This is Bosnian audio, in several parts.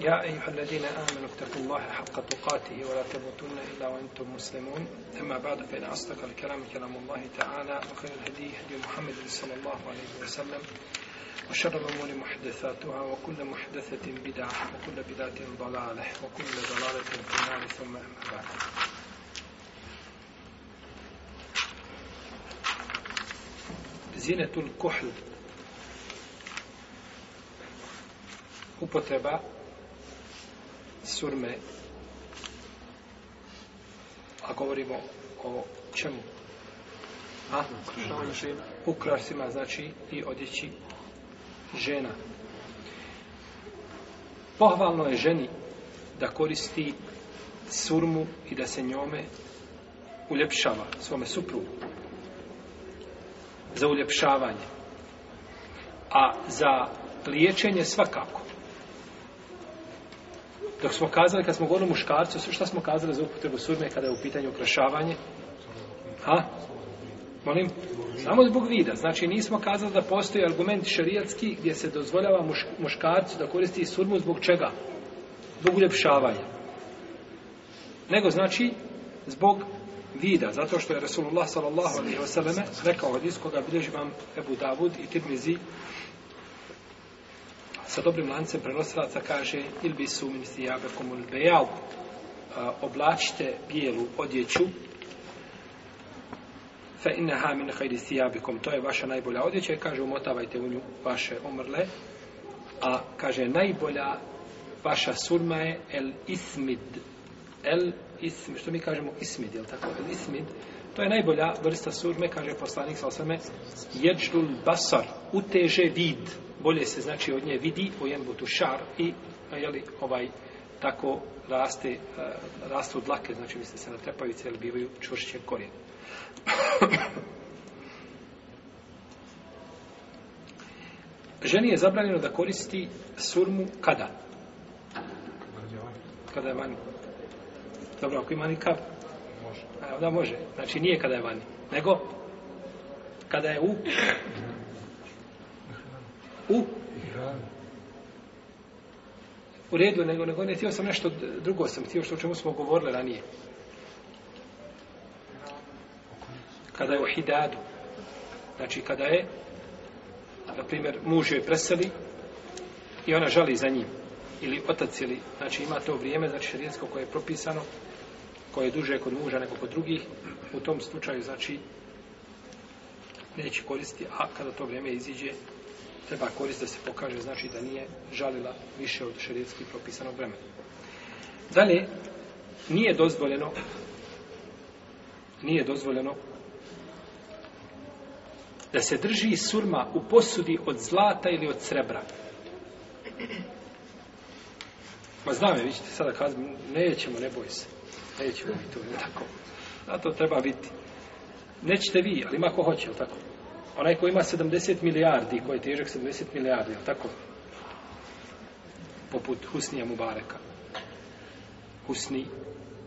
يا أيها الذين آمنوا اتقوا الله حق تقاته ولا تموتن إلا وأنتم مسلمون أما بعد فإن أصدق الكلام كلام الله تعالى وخير الهدي هدي محمد صلى الله عليه وسلم وشر الأمور محدثاتها وكل محدثة بدعة وكل بدعة ضلالة وكل ضلالة في النار ثم أما بعد زينة الكحل upotreba surme a govorimo o čemu a ukrasima znači i odjeći žena pohvalno je ženi da koristi surmu i da se njome uljepšava svome suprugu za uljepšavanje a za liječenje svakako Dok smo kazali, kad smo govorili muškarcu, sve šta smo kazali za upotrebu surme kada je u pitanju okrašavanje? Ha? Molim? Samo zbog vida. Znači, nismo kazali da postoji argument šarijatski gdje se dozvoljava muš, muškarcu da koristi surmu zbog čega? Zbog uljepšavanja. Nego, znači, zbog vida. Zato što je Resulullah s.a.v. rekao od iskoga bilježi vam Ebu Davud i Tirmizi sa dobrim lancem prenosilaca kaže il bi su ministri jabe komun bejal oblačite bijelu odjeću fe inne ha min hajdi si jabikom to je vaša najbolja odjeća i kaže umotavajte u nju vaše omrle a kaže najbolja vaša surma je el ismid el ismid što mi kažemo ismid je tako el ismid to je najbolja vrsta surme kaže poslanik sa osvrme jeđdul basar uteže vid. Bolje se znači od nje vidi po jembutu šar i jeli, ovaj tako raste, uh, rastu dlake, znači misle se na trepavice, ali bivaju čvršće korijen. Ženi je zabranjeno da koristi surmu kada? Kada je vani. Dobro, ako ima nikav? Može. A, onda može. Znači nije kada je vani, nego kada je u... U? U redu, nego, nego ne htio sam nešto drugo sam htio što o čemu smo govorili ranije. Kada je u Hidadu. Znači kada je, na primjer, muž joj preseli i ona žali za njim. Ili otac ili, znači ima to vrijeme, znači šarijensko koje je propisano, koje je duže kod muža nego kod drugih, u tom slučaju, znači, neće koristiti, a kada to vrijeme iziđe, treba korist da se pokaže, znači da nije žalila više od šarijetski propisanog vremena. Dalje, nije dozvoljeno nije dozvoljeno da se drži surma u posudi od zlata ili od srebra. Ma znam je, vi ćete sada kazati, nećemo, ne boj se. Nećemo biti tu, tako. Zato treba biti. Nećete vi, ali ima ko hoće, tako. Onaj koji ima 70 milijardi, koji je težak 70 milijardi, je tako? Poput Husnija Mubareka. Husni,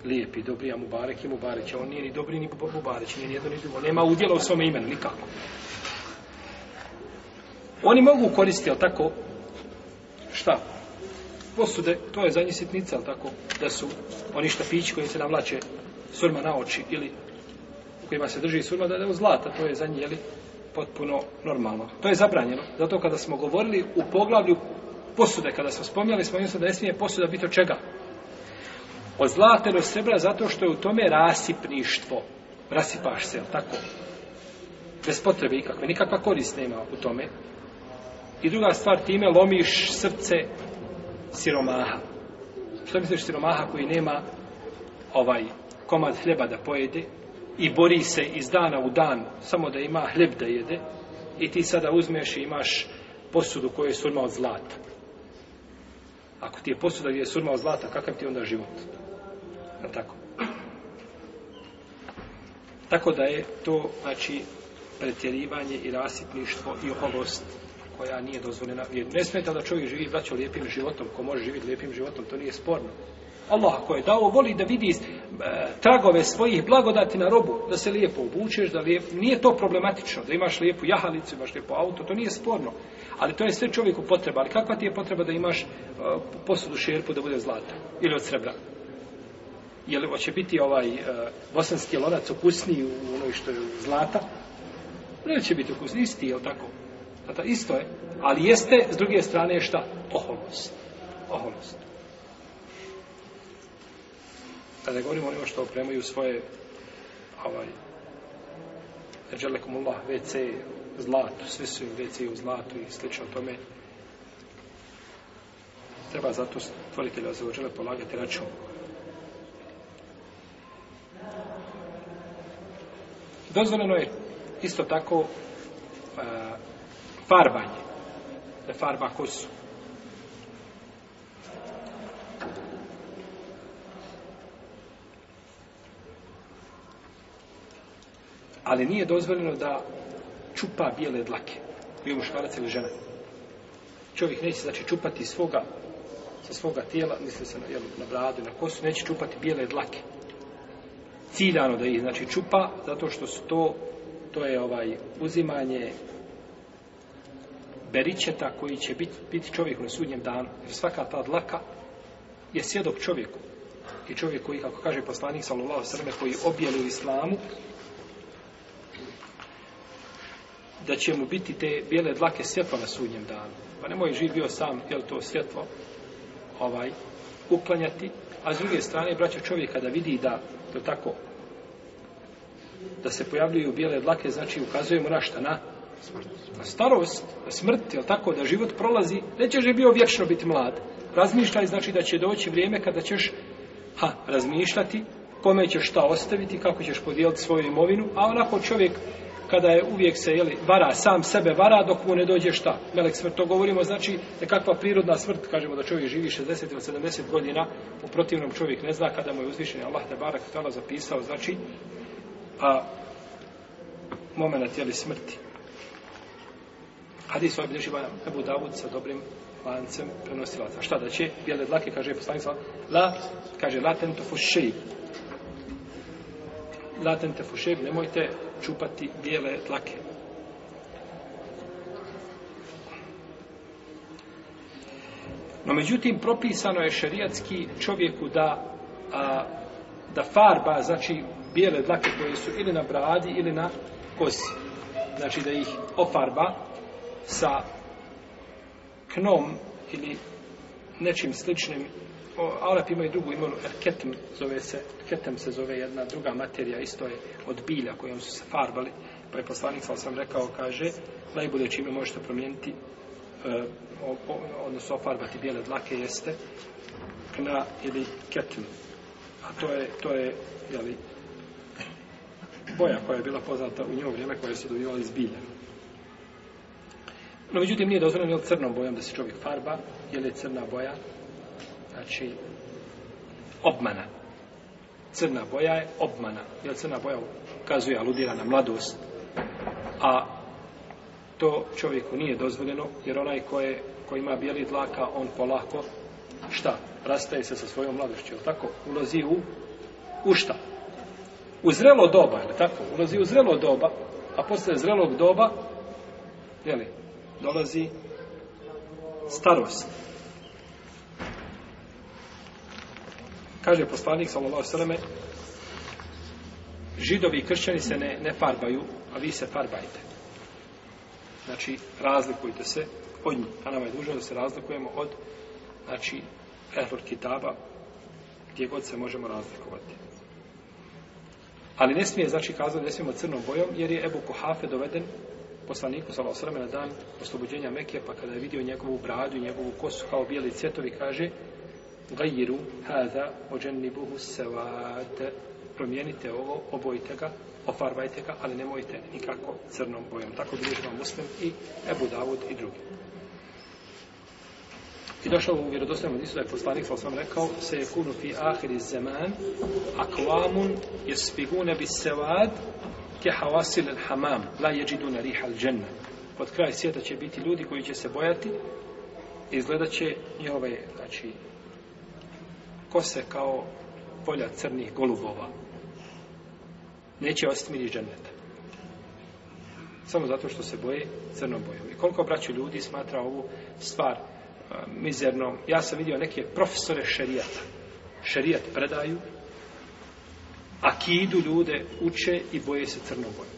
lijepi, dobri, a Mubarek je Mubareć. On nije ni dobri, ni Mubareć, nije ni jedno, ni drugo. Nema udjela u svome imenu, nikako. Oni mogu koristiti, ali tako? Šta? Posude, to je zadnji sitnica, ali tako? Da su oni šta pići koji se navlače surma na oči ili kojima se drži surma, da je zlata, to je za njih, jeli, potpuno normalno. To je zabranjeno. Zato kada smo govorili u poglavlju posude, kada smo spomljali, smo da ne smije posuda biti od čega? Od zlata do srebra, zato što je u tome rasipništvo. Rasipaš se, tako? Bez potrebe ikakve. Nikakva korist nema u tome. I druga stvar, time lomiš srce siromaha. Što misliš siromaha koji nema ovaj komad hljeba da pojede, i bori se iz dana u dan samo da ima hljeb da jede i ti sada uzmeš i imaš posudu koju je surma od zlata. Ako ti je posuda gdje je surma od zlata, kakav ti je onda život? Na tako? Tako da je to, znači, pretjerivanje i rasitništvo i oholost koja nije dozvoljena. Jer ne smeta da čovjek živi, braćo, lijepim životom. Ko može živjeti lijepim životom, to nije sporno. Allah, ako je dao, voli da vidi istinu. E, tagove svojih blagodati na robu, da se lijepo obučeš, da lijepo, nije to problematično, da imaš lijepu jahalicu, imaš lijepo auto, to nije sporno, ali to je sve čovjeku potreba, ali kakva ti je potreba da imaš uh, posudu šerpu da bude zlata ili od srebra? Je li hoće biti ovaj uh, bosanski lonac okusniji u onoj što je zlata? Ne će biti okusniji, isti je tako? Zato isto je, ali jeste, s druge strane, šta? Oholost. Oholost da ne govorimo onima što opremaju svoje ovaj Allah WC zlatu, svi su im WC u zlatu i slično tome treba zato stvoritelja za ođele polagati račun dozvoljeno je isto tako a, eh, farbanje da farba kosu ali nije dozvoljeno da čupa bijele dlake, bio muškarac ili žena. Čovjek neće znači čupati svoga, sa svoga tijela, misli se na, jel, na bradu, na kosu, neće čupati bijele dlake. Ciljano da ih znači čupa, zato što su to, to je ovaj uzimanje beričeta koji će biti, biti čovjeku na sudnjem danu. Jer svaka ta dlaka je svjedok čovjeku. I čovjek koji, kako kaže poslanik, sallallahu srme, koji objeli u islamu, da će mu biti te bijele dlake svjetla na sudnjem danu. Pa nemoj živ bio sam, jel to svjetlo, ovaj, uklanjati. A s druge strane, braća čovjek kada vidi da, to tako, da se pojavljuju bijele dlake, znači ukazujemo na šta, na Na starost, na smrt, jel tako, da život prolazi, nećeš je bio vječno biti mlad. Razmišljaj, znači da će doći vrijeme kada ćeš ha, razmišljati kome ćeš šta ostaviti, kako ćeš podijeliti svoju imovinu, a onako čovjek kada je uvijek se jeli, vara, sam sebe vara, dok mu ne dođe šta. Melek smrt, to govorimo, znači nekakva prirodna smrt, kažemo da čovjek živi 60 ili 70 godina, u protivnom čovjek ne zna kada mu je uzvišen Allah te barak tala zapisao, znači a, moment jeli, smrti. Hadis ovaj bilježi Ebu Davud sa dobrim lancem prenosilaca. Šta da će? Bijele dlake, kaže poslanik sa la, kaže, la tentofu šeib. La tentofu šeib, nemojte čupati bijele tlake. No međutim, propisano je šarijatski čovjeku da a, da farba, znači bijele dlake koje su ili na bradi ili na kosi. Znači da ih ofarba sa knom ili nečim sličnim Arap imaju drugu imenu, Erketm zove se, Erketem se zove jedna druga materija, isto je od bilja kojom su se farbali, pa je poslanik sam sam rekao, kaže, najbolje čime možete promijeniti, e, o, o, odnosno farbati bijele dlake jeste, kna ili ketm, a to je, to je, jeli, boja koja je bila poznata u njoj vrijeme koja se dobivala iz bilja. No, međutim, nije dozvoljeno crnom bojom da se čovjek farba, jer je crna boja znači obmana crna boja je obmana jer crna boja ukazuje aludira na mladost a to čovjeku nije dozvoljeno jer onaj ko, je, ko ima bijeli dlaka on polako šta rastaje se sa svojom mladošću tako ulazi u, u šta u zrelo doba je tako ulazi u zrelo doba a posle zrelog doba je dolazi starost kaže poslanik sallallahu alejhi židovi i kršćani se ne ne farbaju, a vi se farbajte. Znači, razlikujte se od njih. A nama je dužno da se razlikujemo od, znači, Ehlur Kitaba, gdje god se možemo razlikovati. Ali ne smije, znači, kazati, ne smijemo crnom bojom, jer je Ebu Kohafe doveden poslaniku, svala osrame, na dan oslobođenja Mekije, pa kada je vidio njegovu bradu i njegovu kosu kao bijeli cvjetovi, kaže, gajiru hada ođenibuhu sevate promijenite ovo, obojite ga, ofarvajte ga, ali nemojte nikako crnom bojem. Tako bilježi vam muslim i Ebu Davud i drugi. I došao u vjerodostojnom odisu da je poslanik, sa sam rekao, se je kunu fi ahiri zeman, akvamun je spigune bi sevad, ke havasil el hamam, la jeđidu na riha al dženna. Od kraja svijeta će biti ljudi koji će se bojati, izgledat će njihove, znači, kose kao polja crnih golubova. Neće ostimiti dženeta. Samo zato što se boje crnom bojom. I koliko braću ljudi smatra ovu stvar a, e, mizernom. Ja sam vidio neke profesore šerijata. Šerijat predaju, akidu ljude uče i boje se crnom bojom.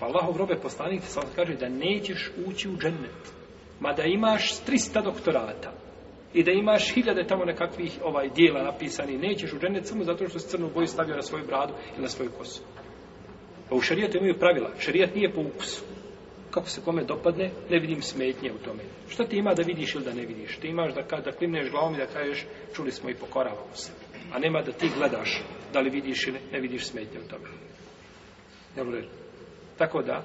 Pa Allahov robe poslanik sam kaže da nećeš ući u džennet. Mada imaš 300 doktorata, i da imaš hiljade tamo nekakvih ovaj dijela napisani, nećeš u džennet samo zato što si crnu boju stavio na svoju bradu ili na svoju kosu. Pa u šarijatu imaju pravila. Šarijat nije po ukusu. Kako se kome dopadne, ne vidim smetnje u tome. Šta ti ima da vidiš ili da ne vidiš? Ti imaš da, da klimneš glavom i da kažeš čuli smo i pokoravamo se. A nema da ti gledaš da li vidiš ili ne vidiš smetnje u tome. Jel Tako da,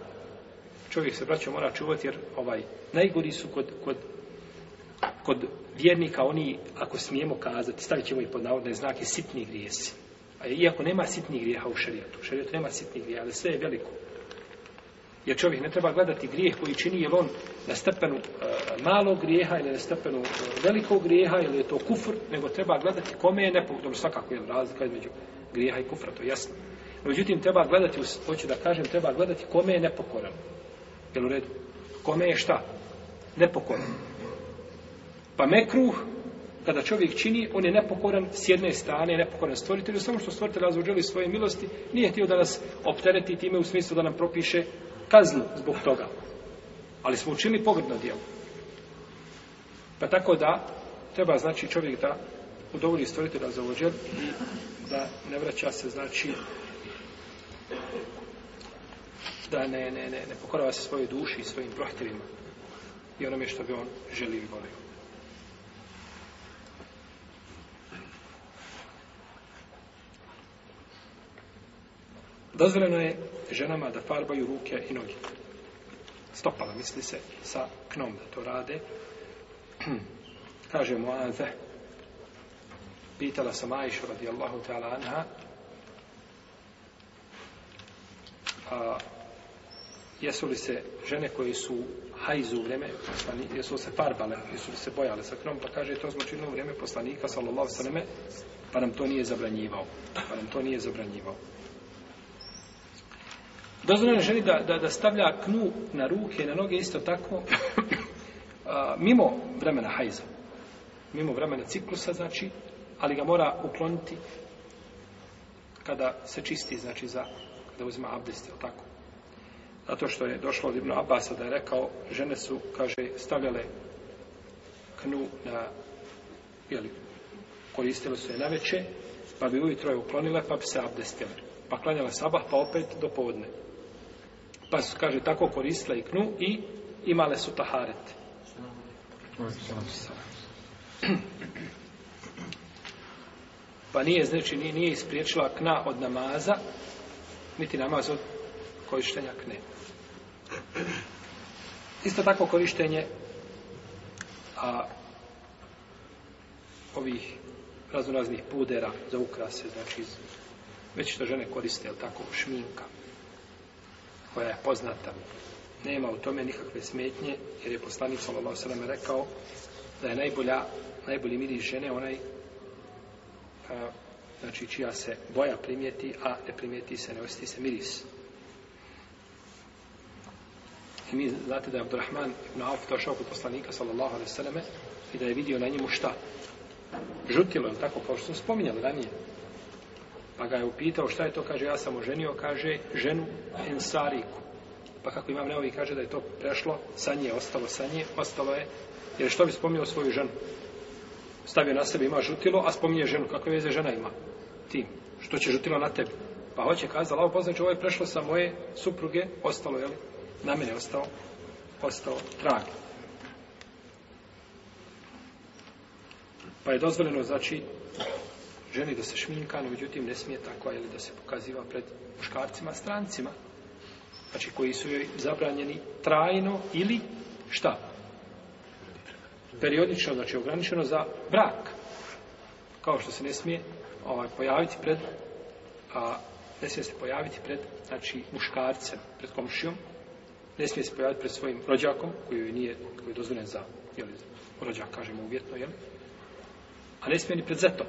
čovjek se braćo mora čuvati jer ovaj, najgori su kod, kod kod vjernika oni, ako smijemo kazati, stavit ćemo i pod navodne znake sitni grijesi. Iako nema sitnih grijeha u šarijetu, u šarijetu nema sitnih grijeha, ali sve je veliko. Jer čovjek ne treba gledati grijeh koji čini je on na stepenu e, malog grijeha ili na stepenu e, velikog grijeha ili je to kufr, nego treba gledati kome je nepogodom, svakako je razlika između grijeha i kufra, to je jasno. Međutim, treba gledati, hoću da kažem, treba gledati kome je nepokoran. Jel u redu? Kome je šta? Nepokoran. Pa mekruh, kada čovjek čini, on je nepokoran s jedne strane, je nepokoran stvoritelju, samo što stvoritelj razvođeli svoje milosti, nije htio da nas optereti time u smislu da nam propiše kaznu zbog toga. Ali smo učinili pogrdno djelo. Pa tako da, treba znači čovjek da udovolji stvoritelja za ođer i da ne vraća se, znači, da ne, ne, ne, ne pokorava se svoje duši i svojim prohtjevima i onome što bi on želio i volio. Dozvoljeno je ženama da farbaju ruke i noge. Stopala, misli se, sa knom da to rade. Kaže Muaze, pitala sam Ajša radijallahu ta'ala anha, a, jesu li se žene koje su hajzu u vreme poslanika, jesu se farbale, jesu li se bojale sa knom, pa kaže, to smo činili u vreme poslanika, sallallahu sallam, pa nam to nije zabranjivao. Pa nam to nije zabranjivao. Dozvoljeno ženi da, da, da stavlja knu na ruke i na noge isto tako a, mimo vremena hajza. Mimo vremena ciklusa, znači, ali ga mora ukloniti kada se čisti, znači, za, kada uzima abdest, ili tako. Zato što je došlo od Ibn Abasa da je rekao, žene su, kaže, stavljale knu na, jeli, koristile su je na veče, pa bi ujutro je uklonile, pa bi se abdestile. Pa klanjale sabah, pa opet do povodne pa su, kaže, tako koristile i knu i imale su taharet. Pa nije, znači, nije, nije ispriječila kna od namaza, niti namaz od korištenja kne. Isto tako korištenje a, ovih raznoraznih pudera za ukrase, znači, već što žene koriste, je tako, šminka, koja je poznata. Nema u tome nikakve smetnje, jer je poslanik sallallahu alejhi ve rekao da je najbolja najbolji miris žene onaj a, znači čija se boja primijeti, a ne primijeti se, ne osjeti se miris. I mi znate da je Abdurrahman ibn Auf došao kod poslanika, sallallahu alaihi sallame, i da je vidio na njemu šta? Žutilo, je tako, kao što smo spominjali ranije. Pa ga je upitao šta je to, kaže, ja sam oženio, kaže, ženu Ensariku. Pa kako imam neovi, kaže da je to prešlo, sa nje ostalo, sa nje ostalo je, jer što bi spominjao svoju ženu? Stavio na sebe, ima žutilo, a spominje ženu, kakve veze žena ima? Ti, što će žutilo na tebi? Pa hoće kazala, ovo poznači, ovo je prešlo sa moje supruge, ostalo je, na mene ostao, ostao trag. Pa je dozvoljeno, znači, ženi da se šminka, no međutim ne smije tako, ali da se pokaziva pred muškarcima, strancima, znači koji su joj zabranjeni trajno ili šta? Periodično, znači ograničeno za brak. Kao što se ne smije ovaj, pojaviti pred, a ne smije se pojaviti pred, znači, muškarcem, pred komšijom, ne smije se pojaviti pred svojim rođakom, koji joj nije, koji je dozvoljen za, jel, rođak, kažemo, uvjetno, jel? A ne smije ni pred zetom,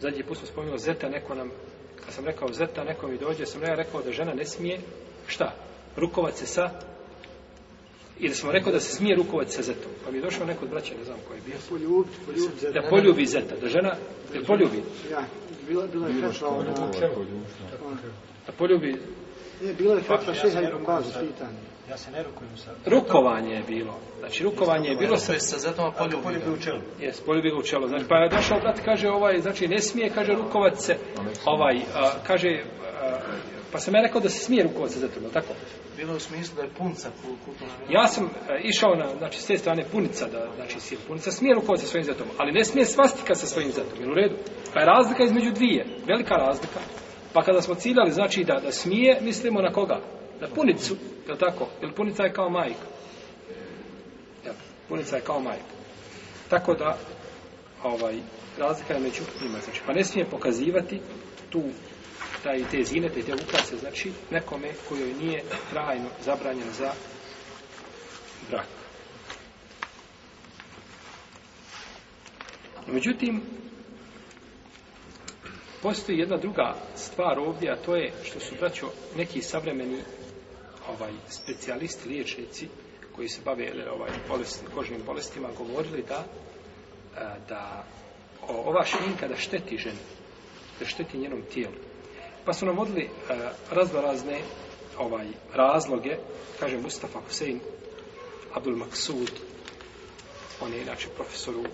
zadnji put smo spomenuli zeta, neko nam, kad sam rekao zeta, neko mi dođe, sam ja rekao da žena ne smije, šta, rukovat se sa, i da smo rekao da se smije rukovat se zetom. Pa mi je došao neko od braća, ne znam koji je bio. Da poljubi, poljubi zeta. Da poljubi zeta, da žena, da poljubi. Ja, bila, bila je fetva ono. Da poljubi. Ne, bila je fetva pa- šeha i rukavu, pitanje. Ja se ne rukujem sa... Rukovanje je bilo. Znači, rukovanje Jeste, je bilo sa... Jeste, zato ma poljubi, poljubi ga. u čelu. Jes, poljubi ga u čelu. Znači, pa je došao brat, kaže, ovaj, znači, ne smije, kaže, rukovat se, ovaj, a, kaže, a, pa sam ja rekao da se smije rukovat se za trudno, tako? Bilo u smislu da je punca kulturno... Ja sam a, e, išao na, znači, s te strane punica, da, znači, sil punica, smije rukovat se svojim zetom, ali ne smije svastika sa svojim zetom, jel u redu? Pa je razlika između dvije, velika razlika. Pa kada smo ciljali, znači, da, da smije, mislimo na koga? Na punicu, je li tako? Jer punica je kao majka. Ja, punica je kao majka. Tako da, ovaj, razlika je među njima. Znači, pa ne smije pokazivati tu taj, te zinete, te ukrase, znači, nekome kojoj nije trajno zabranjen za brak. No, međutim, postoji jedna druga stvar ovdje, a to je što su braćo neki savremeni ovaj specijalisti liječnici koji se bave ovaj bolesti, kožnim bolestima govorili da e, da ova šminka da šteti ženi, da šteti njenom tijelu. Pa su nam odli e, razno razne ovaj, razloge, kaže Mustafa Hussein, Abdul Maksud, on je inače profesor u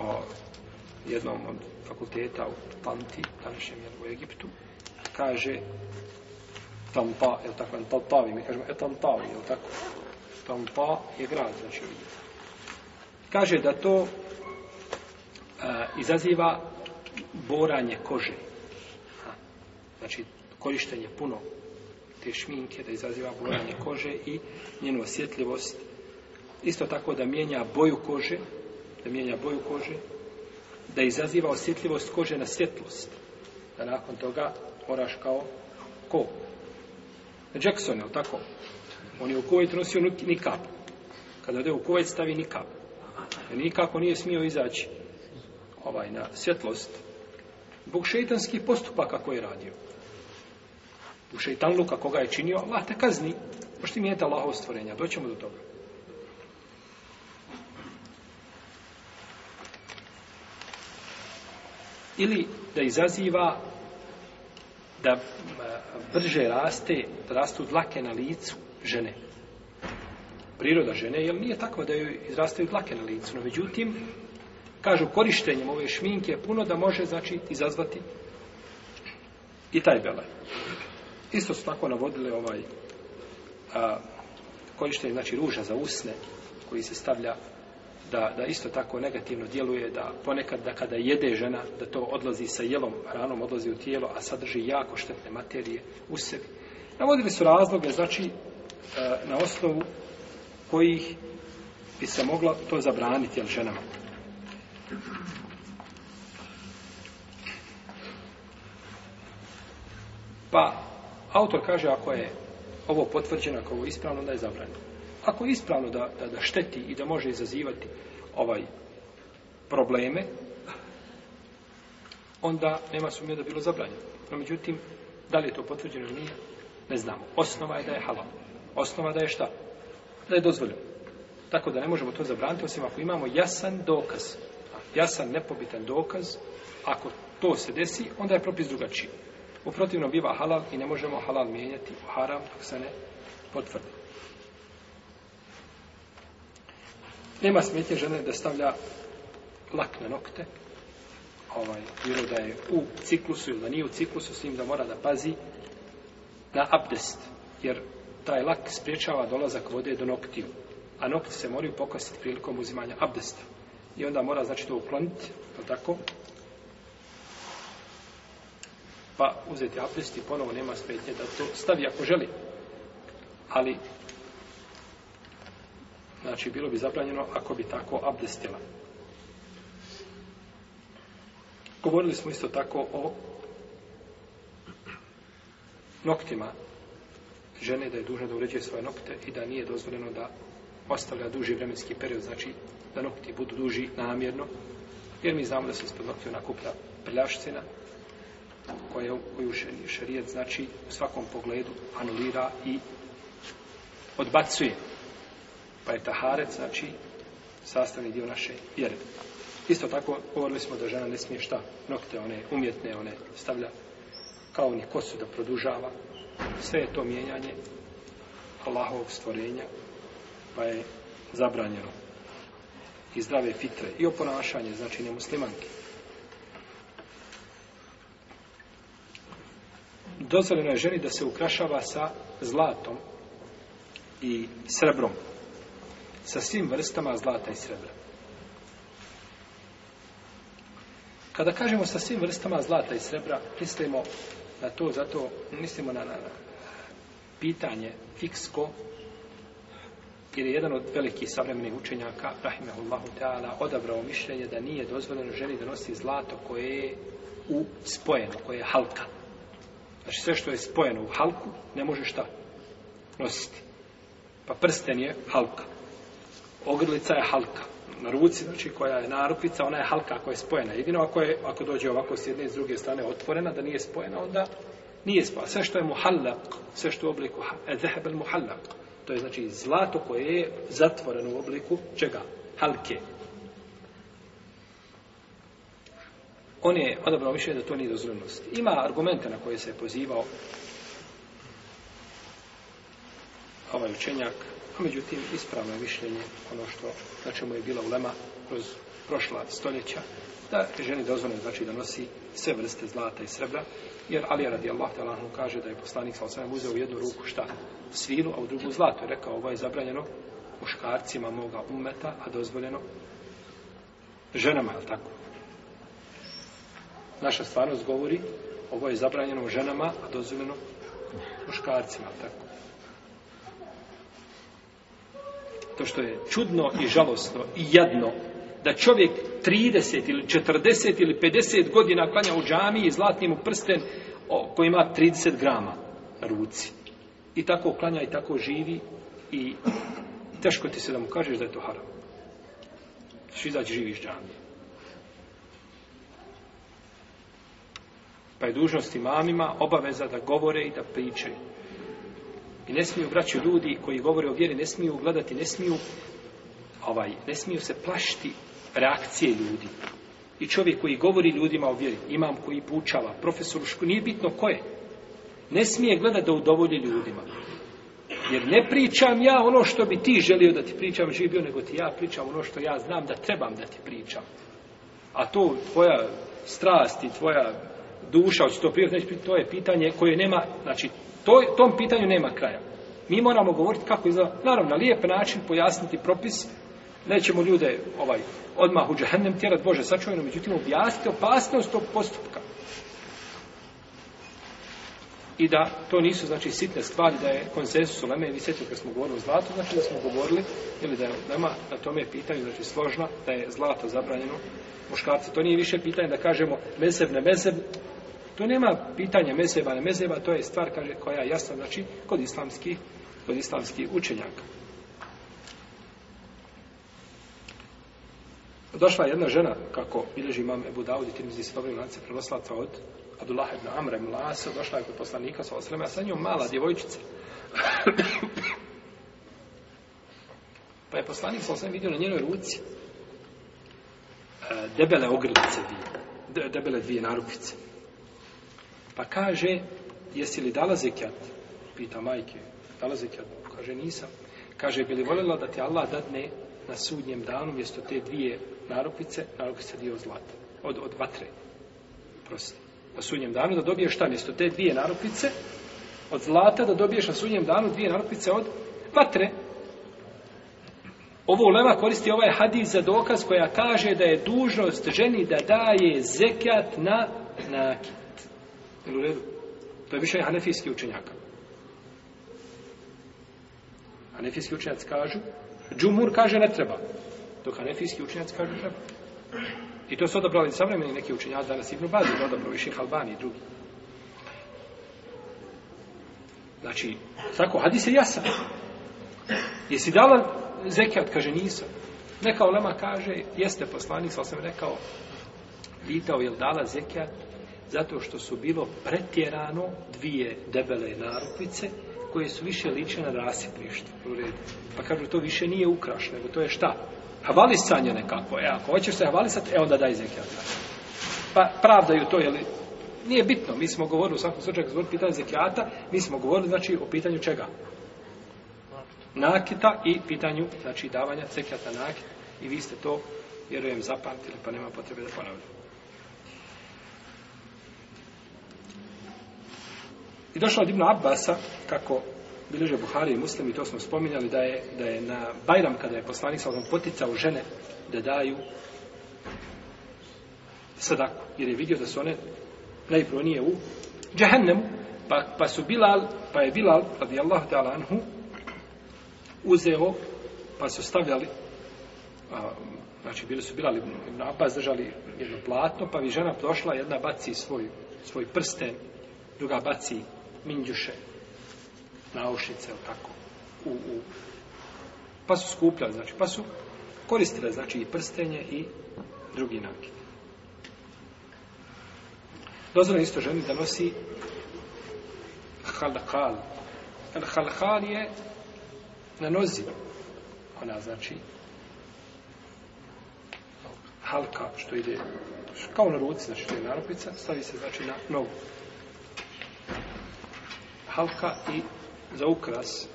o, jednom od fakulteta u Panti, današnjem u Egiptu, kaže Tampa, je li tako, Antaltavi, mi kažemo Etantavi, je li tako? Tampa je grad, znači vidjeti. Kaže da to a, e, izaziva boranje kože. Ha. Znači, korištenje puno te šminke, da izaziva boranje kože i njenu osjetljivost. Isto tako da mijenja boju kože, da mijenja boju kože, da izaziva osjetljivost kože na svjetlost. Da nakon toga moraš kao ko Jackson, je li tako? On je u Kuvajt nosio nikap. Kada ode u Kuvajt, stavi nikap. Jer nikako nije smio izaći ovaj, na svjetlost. Bog šeitanskih postupaka koje je radio. U šeitanlu, kako ga je činio, Allah te kazni. Pošto mi je ta Allahov stvorenja, doćemo do toga. Ili da izaziva da e, brže raste, rastu dlake na licu žene. Priroda žene, jel nije takva da joj izrastaju dlake na licu, no međutim, kažu, korištenjem ove šminke puno da može, znači, izazvati i taj belaj. Isto su tako navodile ovaj a, korištenje, znači, ruža za usne koji se stavlja da, da isto tako negativno djeluje, da ponekad da kada jede žena, da to odlazi sa jelom, ranom odlazi u tijelo, a sadrži jako štetne materije u sebi. Navodili su razloge, znači, e, na osnovu kojih bi se mogla to zabraniti, jel, ženama. Pa, autor kaže, ako je ovo potvrđeno, ako je ovo ispravno, onda je zabranjeno ako je ispravno da, da, da šteti i da može izazivati ovaj probleme, onda nema sumnje da bilo zabranjeno. No, međutim, da li je to potvrđeno ili nije, ne znamo. Osnova je da je halal. Osnova da je šta? Da je dozvoljeno. Tako da ne možemo to zabraniti, osim ako imamo jasan dokaz. Jasan, nepobitan dokaz. Ako to se desi, onda je propis drugačiji. U protivnom biva halal i ne možemo halal mijenjati u haram, dok se ne potvrdi. Nema smetje žene da stavlja lak na nokte, ovaj, bilo da je u ciklusu ili da nije u ciklusu, s njim da mora da pazi na abdest, jer taj lak spriječava dolazak vode do noktiju, a nokti se moraju pokositi prilikom uzimanja abdesta. I onda mora, znači, to ukloniti, to tako, pa uzeti abdest i ponovo nema smetje da to stavi ako želi. Ali Znači, bilo bi zabranjeno ako bi tako abdestila. Govorili smo isto tako o noktima žene da je dužna da uređuje svoje nokte i da nije dozvoljeno da ostavlja duži vremenski period, znači da nokti budu duži namjerno, jer mi znamo da se ispod nokti nakuplja prljašcina koja je koju šarijet znači u svakom pogledu anulira i odbacuje. Pa je taharet, znači, sastavni dio naše vjere. Isto tako, govorili smo da žena ne smije šta, nokte one umjetne, one stavlja kao ni kosu da produžava. Sve je to mijenjanje Allahovog stvorenja, pa je zabranjeno i zdrave fitre i oponašanje, znači nemuslimanke. Dozvoljeno je ženi da se ukrašava sa zlatom i srebrom sa svim vrstama zlata i srebra. Kada kažemo sa svim vrstama zlata i srebra, mislimo na to, zato mislimo na, na, na pitanje fiksko, jer je jedan od velikih savremenih učenjaka, rahimahullahu ta'ala, odabrao mišljenje da nije dozvoljeno ženi da nosi zlato koje je u spojeno, koje je halka. Znači sve što je spojeno u halku, ne može šta nositi. Pa prsten je halka ogrlica je halka na ruci, znači koja je narukvica, ona je halka koja je spojena. Jedino ako, je, ako dođe ovako s jedne i s druge strane otvorena, da nije spojena, onda nije spojena. Sve što je muhallak, sve što je u obliku ezehebel muhallak, to je znači zlato koje je zatvoreno u obliku čega? Halke. On je odabrao više da to nije dozvoljnost. Ima argumente na koje se je pozivao ovaj učenjak, Međutim, ispravno je mišljenje ono što, na čemu je bila ulema kroz prošla stoljeća, da je ženi dozvoljeno znači da nosi sve vrste zlata i srebra, jer Ali radi Allah te kaže da je poslanik sa osvijem uzeo u jednu ruku šta? Svilu, a u drugu zlato. Je rekao, ovo je zabranjeno muškarcima moga umeta, a dozvoljeno ženama, je li tako? Naša stvarnost govori, ovo je zabranjeno ženama, a dozvoljeno muškarcima, je li tako? Zato što je čudno i žalostno i jedno da čovjek 30 ili 40 ili 50 godina klanja u džami i zlatni mu prsten koji ima 30 grama ruci. I tako klanja i tako živi i teško ti se da mu kažeš da je to haram. Što izaći živiš džamije. Pa je dužnost imamima obaveza da govore i da pričaju. I ne smiju braći ljudi koji govore o vjeri, ne smiju gledati, ne smiju, ovaj, ne smiju se plašiti reakcije ljudi. I čovjek koji govori ljudima o vjeri, imam koji poučava, profesor Ušku, nije bitno ko je. Ne smije gledati da udovolje ljudima. Jer ne pričam ja ono što bi ti želio da ti pričam živio, nego ti ja pričam ono što ja znam da trebam da ti pričam. A to tvoja strast i tvoja duša, hoće to prijeti, znači, to je pitanje koje nema, znači, To, tom pitanju nema kraja. Mi moramo govoriti kako je za, naravno, na lijep način pojasniti propis, nećemo ljude ovaj odmah u džahennem tjerat, Bože, sačuvajno, međutim, objasnite opasnost tog postupka. I da to nisu, znači, sitne stvari, da je konsensus u Leme, vi sjetio kad smo govorili o zlatu, znači da smo govorili, ili da je Lema na tome pitanju, znači, složna, da je zlato zabranjeno, muškarci, to nije više pitanje da kažemo mezeb, ne mezeb, To nema pitanja mezeba na mezeba, to je stvar kaže, koja je jasna, znači, kod islamskih kod islamskih učenjaka. Došla jedna žena, kako bileži imam Ebu Dawud i Tirmizi se dobrim lance prenoslaca od Abdullah ibn Amre Mlasa, došla je kod poslanika sa osrema, sa njom mala djevojčica. pa je poslanik sa osrema vidio na njenoj ruci e, debele ogrlice bije, debele dvije narukvice. Pa kaže, jesi li dala zekijat? Pita majke, dala zekijat? Kaže, nisam. Kaže, bi li voljela da ti Allah dadne na sudnjem danu mjesto te dvije narupice, narupice dio zlata, od, od vatre. Prosti. Na sudnjem danu da dobiješ šta mjesto te dvije narupice od zlata, da dobiješ na sudnjem danu dvije narupice od vatre. Ovo ulema koristi ovaj hadis za dokaz koja kaže da je dužnost ženi da daje zekjat na nakit. Jel u redu? To je mišljenje hanefijski učenjaka. Hanefijski učenjac kažu, džumur kaže ne treba, dok hanefijski učenjac kaže treba. I to su odabrali savremeni neki učenjaci danas Ibn Bazi, da odabrali Ših Albani i drugi. Znači, tako, hadi se jasan. Jesi dala zekijat, kaže nisam. Neka olema kaže, jeste poslanik, sam sam rekao, pitao je li dala zekijat, zato što su bilo pretjerano dvije debele narupice koje su više liče na rasipništvo. U redu. Pa kažu, to više nije ukraš, nego to je šta? Havalisanje nekako. E, ako hoćeš se havalisati, e, onda daj zekijat. Pa pravdaju to, jel? Nije bitno. Mi smo govorili, u svakom slučaju, kada pitanje zekijata, mi smo govorili, znači, o pitanju čega? Nakita i pitanju, znači, davanja zekijata nakita. I vi ste to, vjerujem, zapamtili, pa nema potrebe da ponavljamo. I došlo od Ibn Abbasa, kako bileže Buhari i Muslim, i to smo spominjali, da je, da je na Bajram, kada je poslanik sa ovom poticao žene da daju sadaku, jer je vidio da su one najprve nije u džehennemu, pa, pa su Bilal, pa je Bilal, radijallahu ta'ala anhu, uzeo, pa su stavljali, a, znači bili su Bilal ibn, ibn Abbas, držali jedno platno, pa bi žena došla, jedna baci svoj, svoj prsten, druga baci minđuše naušnice, tako, u, u, pa su skupljali, znači, pa su koristile, znači, i prstenje i drugi nakid. Dozvore isto ženi da nosi halakal. El halakal je na nozi, ona znači, halka, što ide kao na ruci, znači, što je narupica, stavi se, znači, na nogu halka i za ukras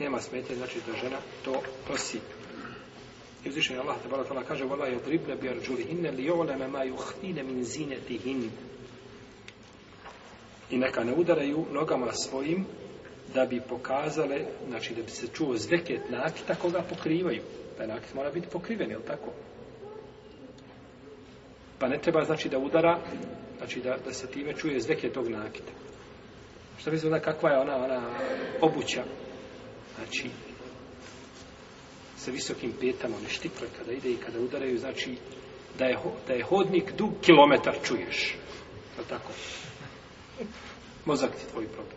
nema smetje, znači da žena to nosi. I uzvišen Allah te barat Allah kaže Vala jadribne bi arđuli hinne li jolame ma juhtine min zine ti hin. I neka ne udaraju nogama svojim da bi pokazale, znači da bi se čuo zveket nakita koga pokrivaju. Taj nakit mora biti pokriven, je li tako? Pa ne treba znači da udara, znači da, da se time čuje zveket tog nakita. Šta mislim da kakva je ona, ona obuća? Znači, sa visokim petama, one štikle kada ide i kada udaraju, znači, da je, da je hodnik dug kilometar, čuješ. Je tako? Mozak ti tvoj problem.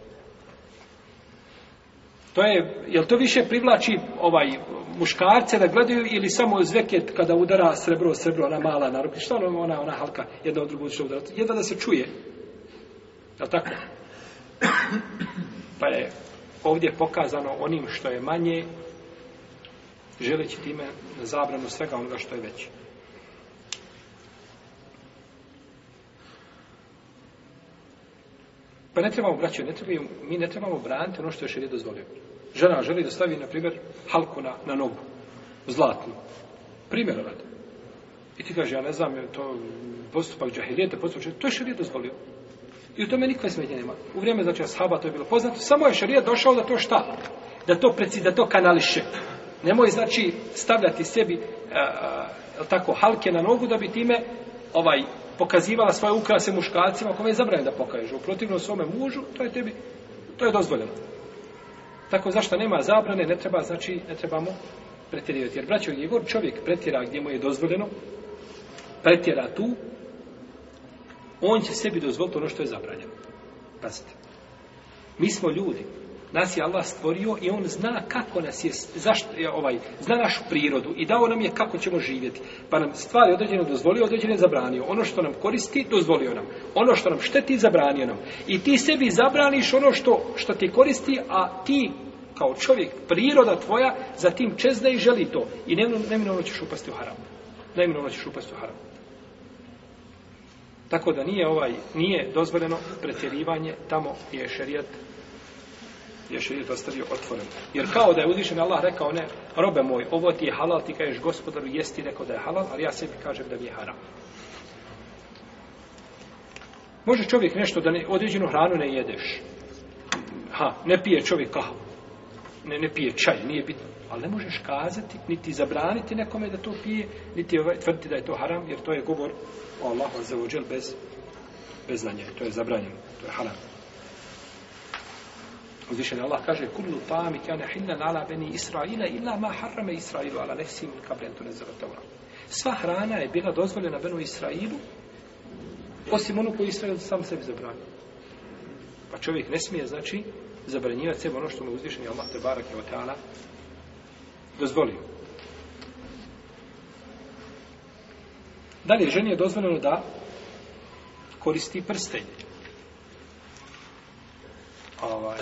To je, je to više privlači ovaj, muškarce da gledaju ili samo zveket kada udara srebro, srebro, ona mala narupi, šta ona, ona, ona halka, jedna od drugog će udarati, jedva da se čuje. Je tako? pa je ovdje pokazano onim što je manje želeći time zabranu svega onoga što je veće. Pa ne trebamo braći, ne trebamo, mi ne trebamo braniti ono što je širje dozvolio. Žena želi da stavi, na primjer, halku na, na nogu, zlatnu. Primjer rad. I ti kaže, ja ne znam, je to postupak džahirijeta, postupak džahirijeta, to je širje dozvolio. I u tome nikakve smetnje nema. U vrijeme znači ashaba to je bilo poznato, samo je šerijat došao da to šta? Da to preci da to kanališe. Nemoj znači stavljati sebi uh, tako halke na nogu da bi time ovaj pokazivala svoje ukrase muškarcima kome je zabranjeno da pokažeš. U protivnom svome mužu, to je tebi to je dozvoljeno. Tako zašto nema zabrane, ne treba znači ne trebamo pretjerivati. Jer braćo, gdje god čovjek pretjera gdje mu je dozvoljeno, pretjera tu, on će sebi dozvoliti ono što je zabranjeno. Pazite. Mi smo ljudi. Nas je Allah stvorio i on zna kako nas je, zašto je ovaj, zna našu prirodu i dao nam je kako ćemo živjeti. Pa nam stvari određene dozvolio, određene zabranio. Ono što nam koristi, dozvolio nam. Ono što nam šteti, zabranio nam. I ti sebi zabraniš ono što, što ti koristi, a ti kao čovjek, priroda tvoja, za tim čezne i želi to. I neminovno ćeš upasti u haram. Neminovno ćeš upasti u haram. Tako da nije ovaj nije dozvoljeno pretjerivanje tamo gdje je šerijat je šerijat ostavio otvoren. Jer kao da je uzvišen Allah rekao ne, robe moj, ovo ti je halal, ti kažeš gospodaru jesti rekao da je halal, ali ja sebi kažem da mi je haram. Može čovjek nešto da ne, određenu hranu ne jedeš. Ha, ne pije čovjek kahvu. Ne, ne pije čaj, nije bitno. Ali ne možeš kazati, niti zabraniti nekome da to pije, niti ovaj, tvrti da je to haram, jer to je govor o Allahu azzavuđel bez, bez znanja. To je zabranjeno, to je haram. Uzvišen Allah kaže kullu tami kana hinna ala bani israila illa ma harrama israilu ala nafsi min qabl an tunzila Sva hrana je bila dozvoljena benu Israilu osim onu koju Israil sam sebi zabranio. Pa čovjek ne smije znači zabranjivati sebe ono što mu uzvišeni Allah te barek je otala dozvolio. Dalje, ženi je dozvoljeno da koristi prstenje. Ovaj,